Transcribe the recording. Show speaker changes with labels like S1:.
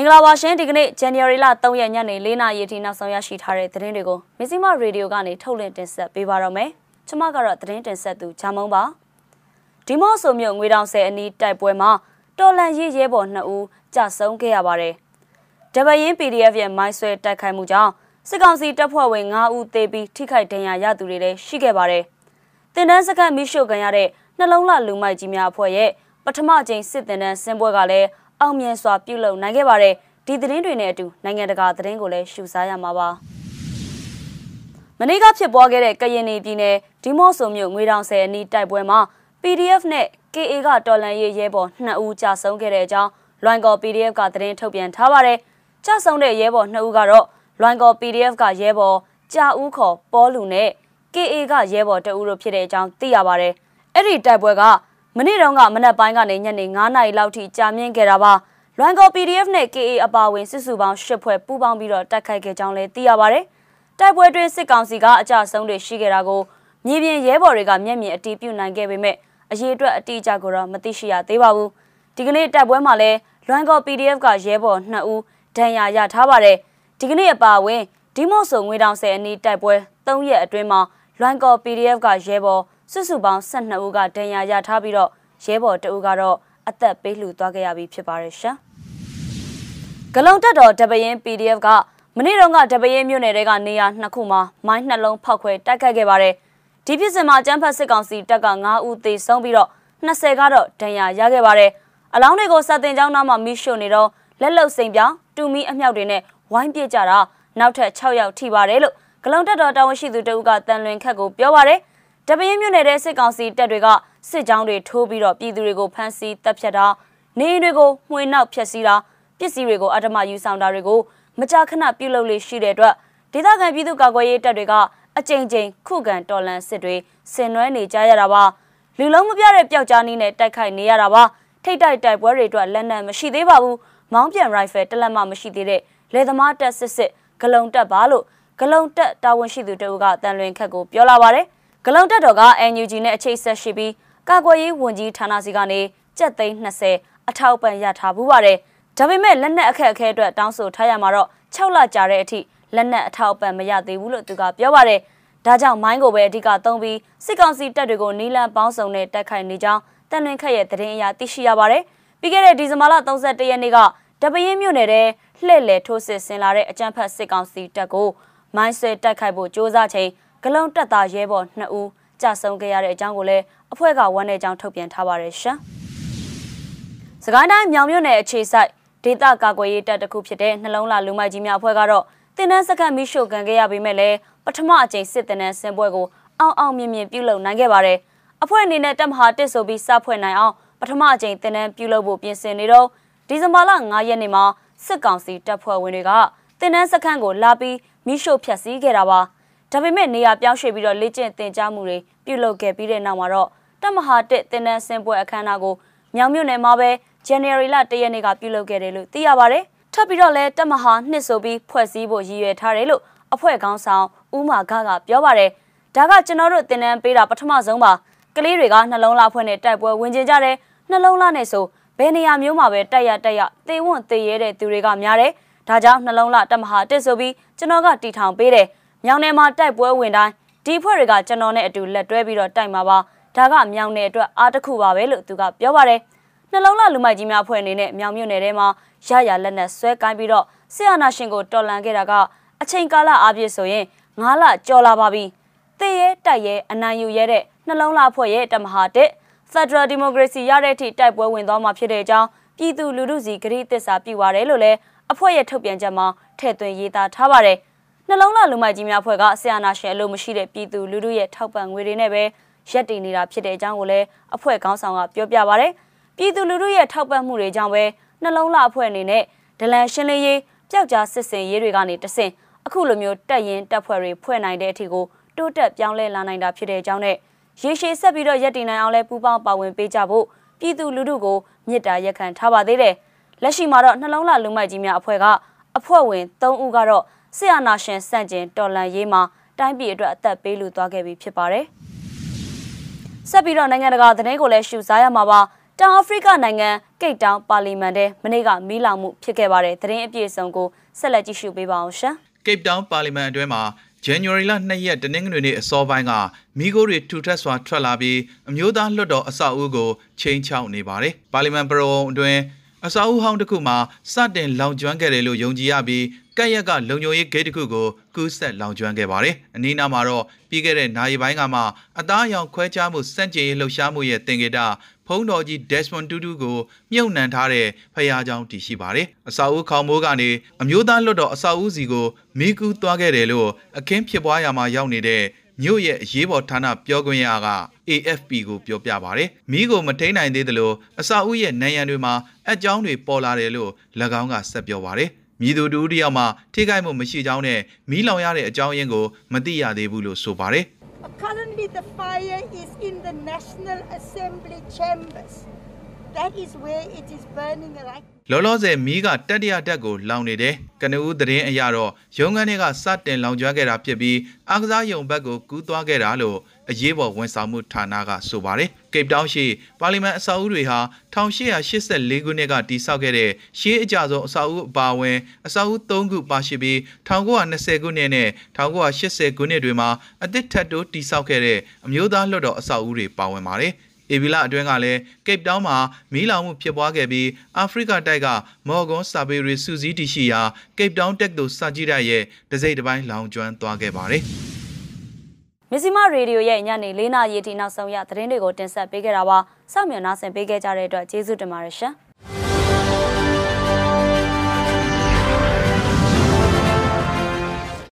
S1: င်္ဂလာပါရှင်ဒီကနေ့ January လ3ရက်ညနေ4နာရီအထိနောက်ဆုံးရရှိထားတဲ့သတင်းတွေကိုမစ္စည်းမရေဒီယိုကနေထုတ်လွှင့်တင်ဆက်ပေးပါတော့မယ်။ကျွန်မကတော့သတင်းတင်ဆက်သူဂျာမုံပါ။ဒီမော့ဆိုမြို့ငွေတောင်ဆယ်အနီးတိုက်ပွဲမှာတော်လန်ရေးရဲဘော်2ဦးကြာဆုံးခဲ့ရပါတယ်။တပရင် PDF ရဲ့မိုင်းဆွဲတိုက်ခိုက်မှုကြောင့်စစ်ကောင်စီတပ်ဖွဲ့ဝင်9ဦးသေပြီးထိခိုက်ဒဏ်ရာရသူတွေလည်းရှိခဲ့ပါတယ်။တင်တန်းစခန်းမိရှုခံရတဲ့နှလုံးလှလူမိုက်ကြီးများအဖွဲ့ရဲ့ပထမကြိမ်စစ်တင်တန်းဆင်းပွဲကလည်း အောင်မြင်စွာပြုလုပ်နိုင်ခဲ့ပါတယ်ဒီသတင်းတွေနဲ့အတူနိုင်ငံတကာသတင်းကိုလည်းရှုစားရမှာပါမနေ့ကဖြစ်ပွားခဲ့တဲ့ကရင်ပြည်နယ်ဒီမော့ဆိုမြို့ငွေတောင်ဆယ်အနီးတိုက်ပွဲမှာ PDF နဲ့ KA ကတော်လန်ရေးရဲဘော်2ဦးကြာဆုံးခဲ့တဲ့အကြောင်းလွိုင်ကော် PDF ကသတင်းထုတ်ပြန်ထားပါတယ်ကြာဆုံးတဲ့ရဲဘော်2ဦးကတော့လွိုင်ကော် PDF ကရဲဘော်ကြာဦးခေါ်ပေါ်လူနဲ့ KA ကရဲဘော်တအူးတို့ဖြစ်တဲ့အကြောင်းသိရပါတယ်အဲ့ဒီတိုက်ပွဲက မနေ့တုန်းကမနက်ပိုင်းကနေညနေ9နာရီလောက်ထိကြာမြင့်ခဲ့တာပါလွန်ကော PDF နဲ့ KA အပါဝင်စစ်စုပေါင်း၈ဖွဲ့ပူးပေါင်းပြီးတော့တိုက်ခိုက်ခဲ့ကြောင်းလည်းသိရပါဗျ။တိုက်ပွဲတွင်စစ်ကောင်စီကအကြဆုံးတွေရှိခဲ့တာကိုမြေပြင်ရဲဘော်တွေကမျက်မြင်အတီးပြုတ်နိုင်ခဲ့ပေမဲ့အရေးအတွက်အတိအကျကိုတော့မသိရှိရသေးပါဘူး။ဒီကနေ့တိုက်ပွဲမှာလည်းလွန်ကော PDF ကရဲဘော်2ဦးဒဏ်ရာရထားပါတယ်။ဒီကနေ့အပါဝင်ဒီမော့ဆိုငွေတောင်ဆယ်အနီးတိုက်ပွဲ3ရက်အတွင်းမှာလွန်ကော PDF ကရဲဘော် စုစုပေါင်း12ဦးကဒဏ်ရာရထားပြီးတော့ရဲဘော်2ဦးကတော့အသက်ပေးလှူသွားခဲ့ရပြီဖြစ်ပါတယ်ရှင်။ဂလုံတက်တော်တပရင် PDF ကမနေ့တုန်းကတပရင်မြို့နယ်တဲကနေရာနှစ်ခုမှာမိုင်းနှလုံးဖောက်ခွဲတိုက်ခိုက်ခဲ့ပါတယ်။ဒီဖြစ်စဉ်မှာကျန်းဖတ်စစ်ကောင်စီတပ်က9ဦးသေဆုံးပြီးတော့20ကတော့ဒဏ်ရာရခဲ့ပါတယ်။အလောင်းတွေကိုစတင်ကြောင်းနားမှာမိရှို့နေတော့လက်လုံစိန်ပြောင်းတူမီအမြောက်တွေနဲ့ဝိုင်းပြစ်ကြတာနောက်ထပ်6ယောက်ထိပါတယ်လို့ဂလုံတက်တော်တာဝန်ရှိသူတဦးကတန်လွင်ခက်ကိုပြောပါတယ်။ တပင်းမြို့နယ်တဲ့စစ်ကောင်စီတပ်တွေကစစ်ကြောင်းတွေထိုးပြီးတော့ပြည်သူတွေကိုဖမ်းဆီးတပ်ဖြတ်တာနေအိမ်တွေကိုမှွေနောက်ဖျက်ဆီးတာပစ္စည်းတွေကိုအဓမ္မယူဆောင်တာတွေကိုမကြာခဏပြုလုပ်လေရှိတဲ့အတွက်ဒေသခံပြည်သူ့ကာကွယ်ရေးတပ်တွေကအကြိမ်ကြိမ်ခုခံတော်လှန်စစ်တွေဆင်နွှဲနေကြရတာပါလူလုံးမပြတဲ့ပျောက်ကြားနည်းနဲ့တိုက်ခိုက်နေရတာပါထိတ်တိုက်တိုက်ပွဲတွေအတွက်လက်နက်မရှိသေးပါဘူးမောင်းပြန်ရိုင်ဖယ်တလက်မှမရှိသေးတဲ့လေသမားတက်စစ်စစ်ဂလုံတက်ပါလို့ဂလုံတက်တာဝန်ရှိသူတို့ကတန်လွင်ခက်ကိုပြောလာပါတယ် ဂလုံတက်တော်က NUG နဲ့အခြေဆက်ရှိပြီးကာကွယ်ရေးဝန်ကြီးဌာနစီကနေကြက်သိန်း20အထောက်ပံ့ရထားဘူးပါတယ်။ဒါပေမဲ့လက်နက်အခက်အခဲအတွက်တောင်းဆိုထားရမှာတော့6လကြာတဲ့အထိလက်နက်အထောက်ပံ့မရသေးဘူးလို့သူကပြောပါတယ်။ဒါကြောင့်မိုင်းကိုပဲအဓိကသုံးပြီးစစ်ကောင်စီတပ်တွေကိုနီလန်ပေါင်းစုံနဲ့တိုက်ခိုက်နေကြောင်းတန်လွင်ခက်ရဲ့သတင်းအရသိရှိရပါတယ်။ပြီးခဲ့တဲ့ဒီဇင်ဘာလ31ရက်နေ့ကတပင်းမြို့နယ်ထဲလှည့်လည်ထိုးစစ်ဆင်လာတဲ့အကြမ်းဖက်စစ်ကောင်စီတပ်ကိုမိုင်းဆွဲတိုက်ခိုက်ဖို့စ조사ချိန် ဂလုံတက်သားရဲဘော်2ဦးကြာဆုံးခဲ့ရတဲ့အကြောင်းကိုလည်းအဖွဲ့ကဝန်တဲ့အကြောင်းထုတ်ပြန်ထားပါတယ်ရှင်။စကိုင်းတိုင်းမြောင်မြို့နယ်အခြေစိုက်ဒေသကာကွယ်ရေးတပ်တစ်ခုဖြစ်တဲ့နှလုံးလာလူမိုက်ကြီးများအဖွဲ့ကတော့တင်နန်းစခန်းမိရှုခံခဲ့ရပေမဲ့လည်းပထမအကြိမ်စစ်တင်နန်းဆင်ပွဲကိုအောင်အောင်မြင်မြင်ပြုလုပ်နိုင်ခဲ့ပါတယ်။အဖွဲ့အနေနဲ့တပ်မဟာတစ်ဆိုပြီးစဖွဲ့နိုင်အောင်ပထမအကြိမ်တင်နန်းပြုလုပ်ဖို့ပြင်ဆင်နေတော့ဒီဇင်ဘာလ9ရက်နေ့မှာစစ်ကောင်စီတပ်ဖွဲ့ဝင်တွေကတင်နန်းစခန်းကိုလာပြီးမိရှုဖျက်ဆီးခဲ့တာပါ။ ဒါပေမဲ့နေရာပြောင်းရွှေ့ပြီးတော့လေ့ကျင့်သင်ကြားမှုတွေပြုလုပ်ခဲ့ပြီးတဲ့နောက်မှာတော့တပ်မဟာတစ်တင်နန်းဆင်ပွဲအခမ်းအနားကိုမြောင်မြို့နယ်မှာပဲ January လ1ရက်နေ့ကပြုလုပ်ခဲ့တယ်လို့သိရပါတယ်။ထပ်ပြီးတော့လည်းတပ်မဟာနှစ်ဆိုပြီးဖွဲ့စည်းဖို့ရည်ရွယ်ထားတယ်လို့အဖွဲ့ခေါင်းဆောင်ဦးမာခကပြောပါတယ်။ဒါကကျွန်တော်တို့တင်နန်းပေးတာပထမဆုံးပါ။ကလေးတွေကနှလုံးသားဖွဲ့နဲ့တိုက်ပွဲဝင်ကျင်ကြတယ်။နှလုံးသားနဲ့ဆိုဘယ်နေရာမျိုးမှာပဲတိုက်ရတိုက်ရသေဝွန့်သေရဲတဲ့သူတွေကများတယ်။ဒါကြောင့်နှလုံးသားတပ်မဟာတစ်ဆိုပြီးကျွန်တော်ကတီထောင်ပေးတယ်။ မြောင်နယ်မှာတိုက်ပွဲဝင်တိုင်းဒီဖွဲ့တွေကကျွန်တော်နဲ့အတူလက်တွဲပြီးတော့တိုက်မှာပါ။ဒါကမြောင်နယ်အတွက်အားတစ်ခုပါပဲလို့သူကပြောပါတယ်နှလုံးလာလူမိုက်ကြီးများဖွဲ့အနေနဲ့မြောင်မြို့နယ်ထဲမှာရရလက်နက်ဆွဲကိုင်းပြီးတော့ဆီယနာရှင်ကိုတော်လန်ခဲ့တာကအချိန်ကာလအားဖြင့်ဆိုရင်9လကျော်လာပါပြီတည်ရဲတိုက်ရဲအနိုင်ယူရဲတဲ့နှလုံးလာဖွဲ့ရဲ့တမဟာတစ် Federal Democracy ရတဲ့အထိတိုက်ပွဲဝင်သွားမှာဖြစ်တဲ့အကြောင်းပြည်သူလူထုစီဂရိသစ္စာပြုပါရယ်လို့လည်းအဖွဲ့ရဲ့ထုတ်ပြန်ချက်မှာထည့်သွင်းရေးသားထားပါတယ် နှလုံးလာလူမိုက်ကြီးများဖွဲ့ကဆီယနာရှင်အလို့မရှိတဲ့ပြည်သူလူထုရဲ့ထောက်ပံ့ငွေတွေနဲ့ပဲရက်တည်နေတာဖြစ်တဲ့အကြောင်းကိုလည်းအဖွဲ့ခေါင်းဆောင်ကပြောပြပါဗျ။ပြည်သူလူထုရဲ့ထောက်ပံ့မှုတွေကြောင့်ပဲနှလုံးလှအဖွဲ့အနေနဲ့ဒလန်ရှင်းလင်းရေးပျောက်ကြားစစ်စင်ရေးတွေကနေတဆင့်အခုလိုမျိုးတက်ရင်တက်ဖွဲ့တွေဖွဲ့နိုင်တဲ့အထိကိုတိုးတက်ပြောင်းလဲလာနိုင်တာဖြစ်တဲ့အကြောင်းနဲ့ရေရှည်ဆက်ပြီးတော့ရက်တည်နိုင်အောင်လဲပူးပေါင်းပါဝင်ပေးကြဖို့ပြည်သူလူထုကိုမြစ်တာရက်ခံထားပါသေးတယ်။လက်ရှိမှာတော့နှလုံးလှလူမိုက်ကြီးများအဖွဲ့ကအဖွဲ့ဝင်3ဦးကတော့ ဆီယနာရှင်စန့်ကျင်တော်လန်ရေးမှာတိုင်းပြည်အတွက်အသက်ပေးလူသွားခဲ့ပြီဖြစ်ပါတယ်။ဆက်ပြီးတော့နိုင်ငံတကာသတင်းကိုလည်းရှုစားရမှာပါတောင်အာဖရိကနိုင်ငံကိတ်တောင်ပါလီမန်ထဲမနေ့ကမီးလောင်မှုဖြစ်ခဲ့ပါတယ်သတင်းအပြည့်အစုံကိုဆက်လက်ကြည့်ရှုပေးပါအောင်ရှင်
S2: Cape Town ပါလီမန်အတွင်းမှာ January လ2ရက်တနင်္ဂနွေနေ့အစောပိုင်းကမိခိုးတွေထူထပ်စွာထွက်လာပြီးအမျိုးသားလွှတ်တော်အဆောက်အဦကိုချိန်ချောက်နေပါတယ်။ပါလီမန်ပရုံအတွင်း အစာအုပ်ဟောင်းတစ်ခုမှာစတင်လောင်ကျွမ်းခဲ့တယ်လို့ယုံကြည်ရပြီးကက်ရက်ကလုံခြုံရေးဂိတ်တစ်ခုကိုကူးဆက်လောင်ကျွမ်းခဲ့ပါတယ်။အနီးနားမှာတော့ပြီးခဲ့တဲ့နိုင်ပိုင်းကမှအသားအရောင်ခွဲခြားမှုစန့်ကျင်ရေးလှုပ်ရှားမှုရဲ့တင်ကြတာဖုံးတော်ကြီး Desmond Tutu ကိုမြုပ်နှံထားတဲ့ဖျားကြောင်တည်ရှိပါတယ်။အစာအုပ်ခေါင်မိုးကနေအမျိုးသားလွတ်တော်အစာအုပ်စီကိုမိကူးသွားခဲ့တယ်လို့အခင်းဖြစ်ပွားရာမှာရောက်နေတဲ့ မြို့ရဲ့အရေးပေါ်ဌာနပြောခွင့်ရက AFP ကိုပြောပြပါဗျ။မိကိုမထိန်နိုင်သေးသလိုအစာအုပ်ရဲ့နိုင်ရန်တွေမှာအကြောင်းတွေပေါ်လာတယ်လို့၎င်းကဆက်ပြောပါဗျ။မိသူတူတယောက်မှထိခိုက်မှုမရှိကြောင်းနဲ့မီးလောင်ရတဲ့အကြောင်းရင်းကိုမသိရသေးဘူးလို့ဆိုပါတယ်။
S3: Currently, the fire is in the National Assembly chambers. That is where it is burning right
S2: လောလောဆယ်မီးကတတိယတက်ကိုလောင်နေတယ်။ကနဦးသတင်းအရတော့ရုံးခန်းတွေကစတင်လောင်ကျွမ်းခဲ့တာဖြစ်ပြီးအားကစားရုံဘက်ကိုကူးသွားခဲ့တာလို့အရေးပေါ်ဝန်ဆောင်မှုဌာနကဆိုပါတယ်။ Cape Town ရှိပါလီမန်အဆောက်အဦတွေဟာ1884ခုနှစ်ကတည်ဆောက်ခဲ့တဲ့ရှေးအကြဆုံးအဆောက်အဦအပါအဝင်အဆောက်အဦ3ခုပါရှိပြီး1920ခုနှစ်နဲ့1980ခုနှစ်တွေမှာအသစ်ထပ်တိုးတည်ဆောက်ခဲ့တဲ့အမျိုးသားလွှတ်တော်အဆောက်အဦတွေပါဝင်ပါတယ်။ အေဗီလာအတွင်းကလည်းကိပ်တောင်းမှာမီးလောင်မှုဖြစ်ပွားခဲ့ပြီးအာဖရိကတိုက်ကမော်ဂွန်စာပေရီစူစီးတီရှိရာကိပ်တောင်းတက်သို့စာကြည့်ရရဲ့တစိမ့်တစ်ပိုင်းလောင်ကျွမ်းသွားခဲ့ပါတယ်
S1: မစ္စည်းမရေဒီယိုရဲ့ညနေ၄နာရီထိနောက်ဆုံးရသတင်းတွေကိုတင်ဆက်ပေးခဲ့တာပါစောင့်မျှော်နှားဆင်ပေးခဲ့ကြတဲ့အတွက်ကျေးဇူးတင်ပါတယ်ရှင်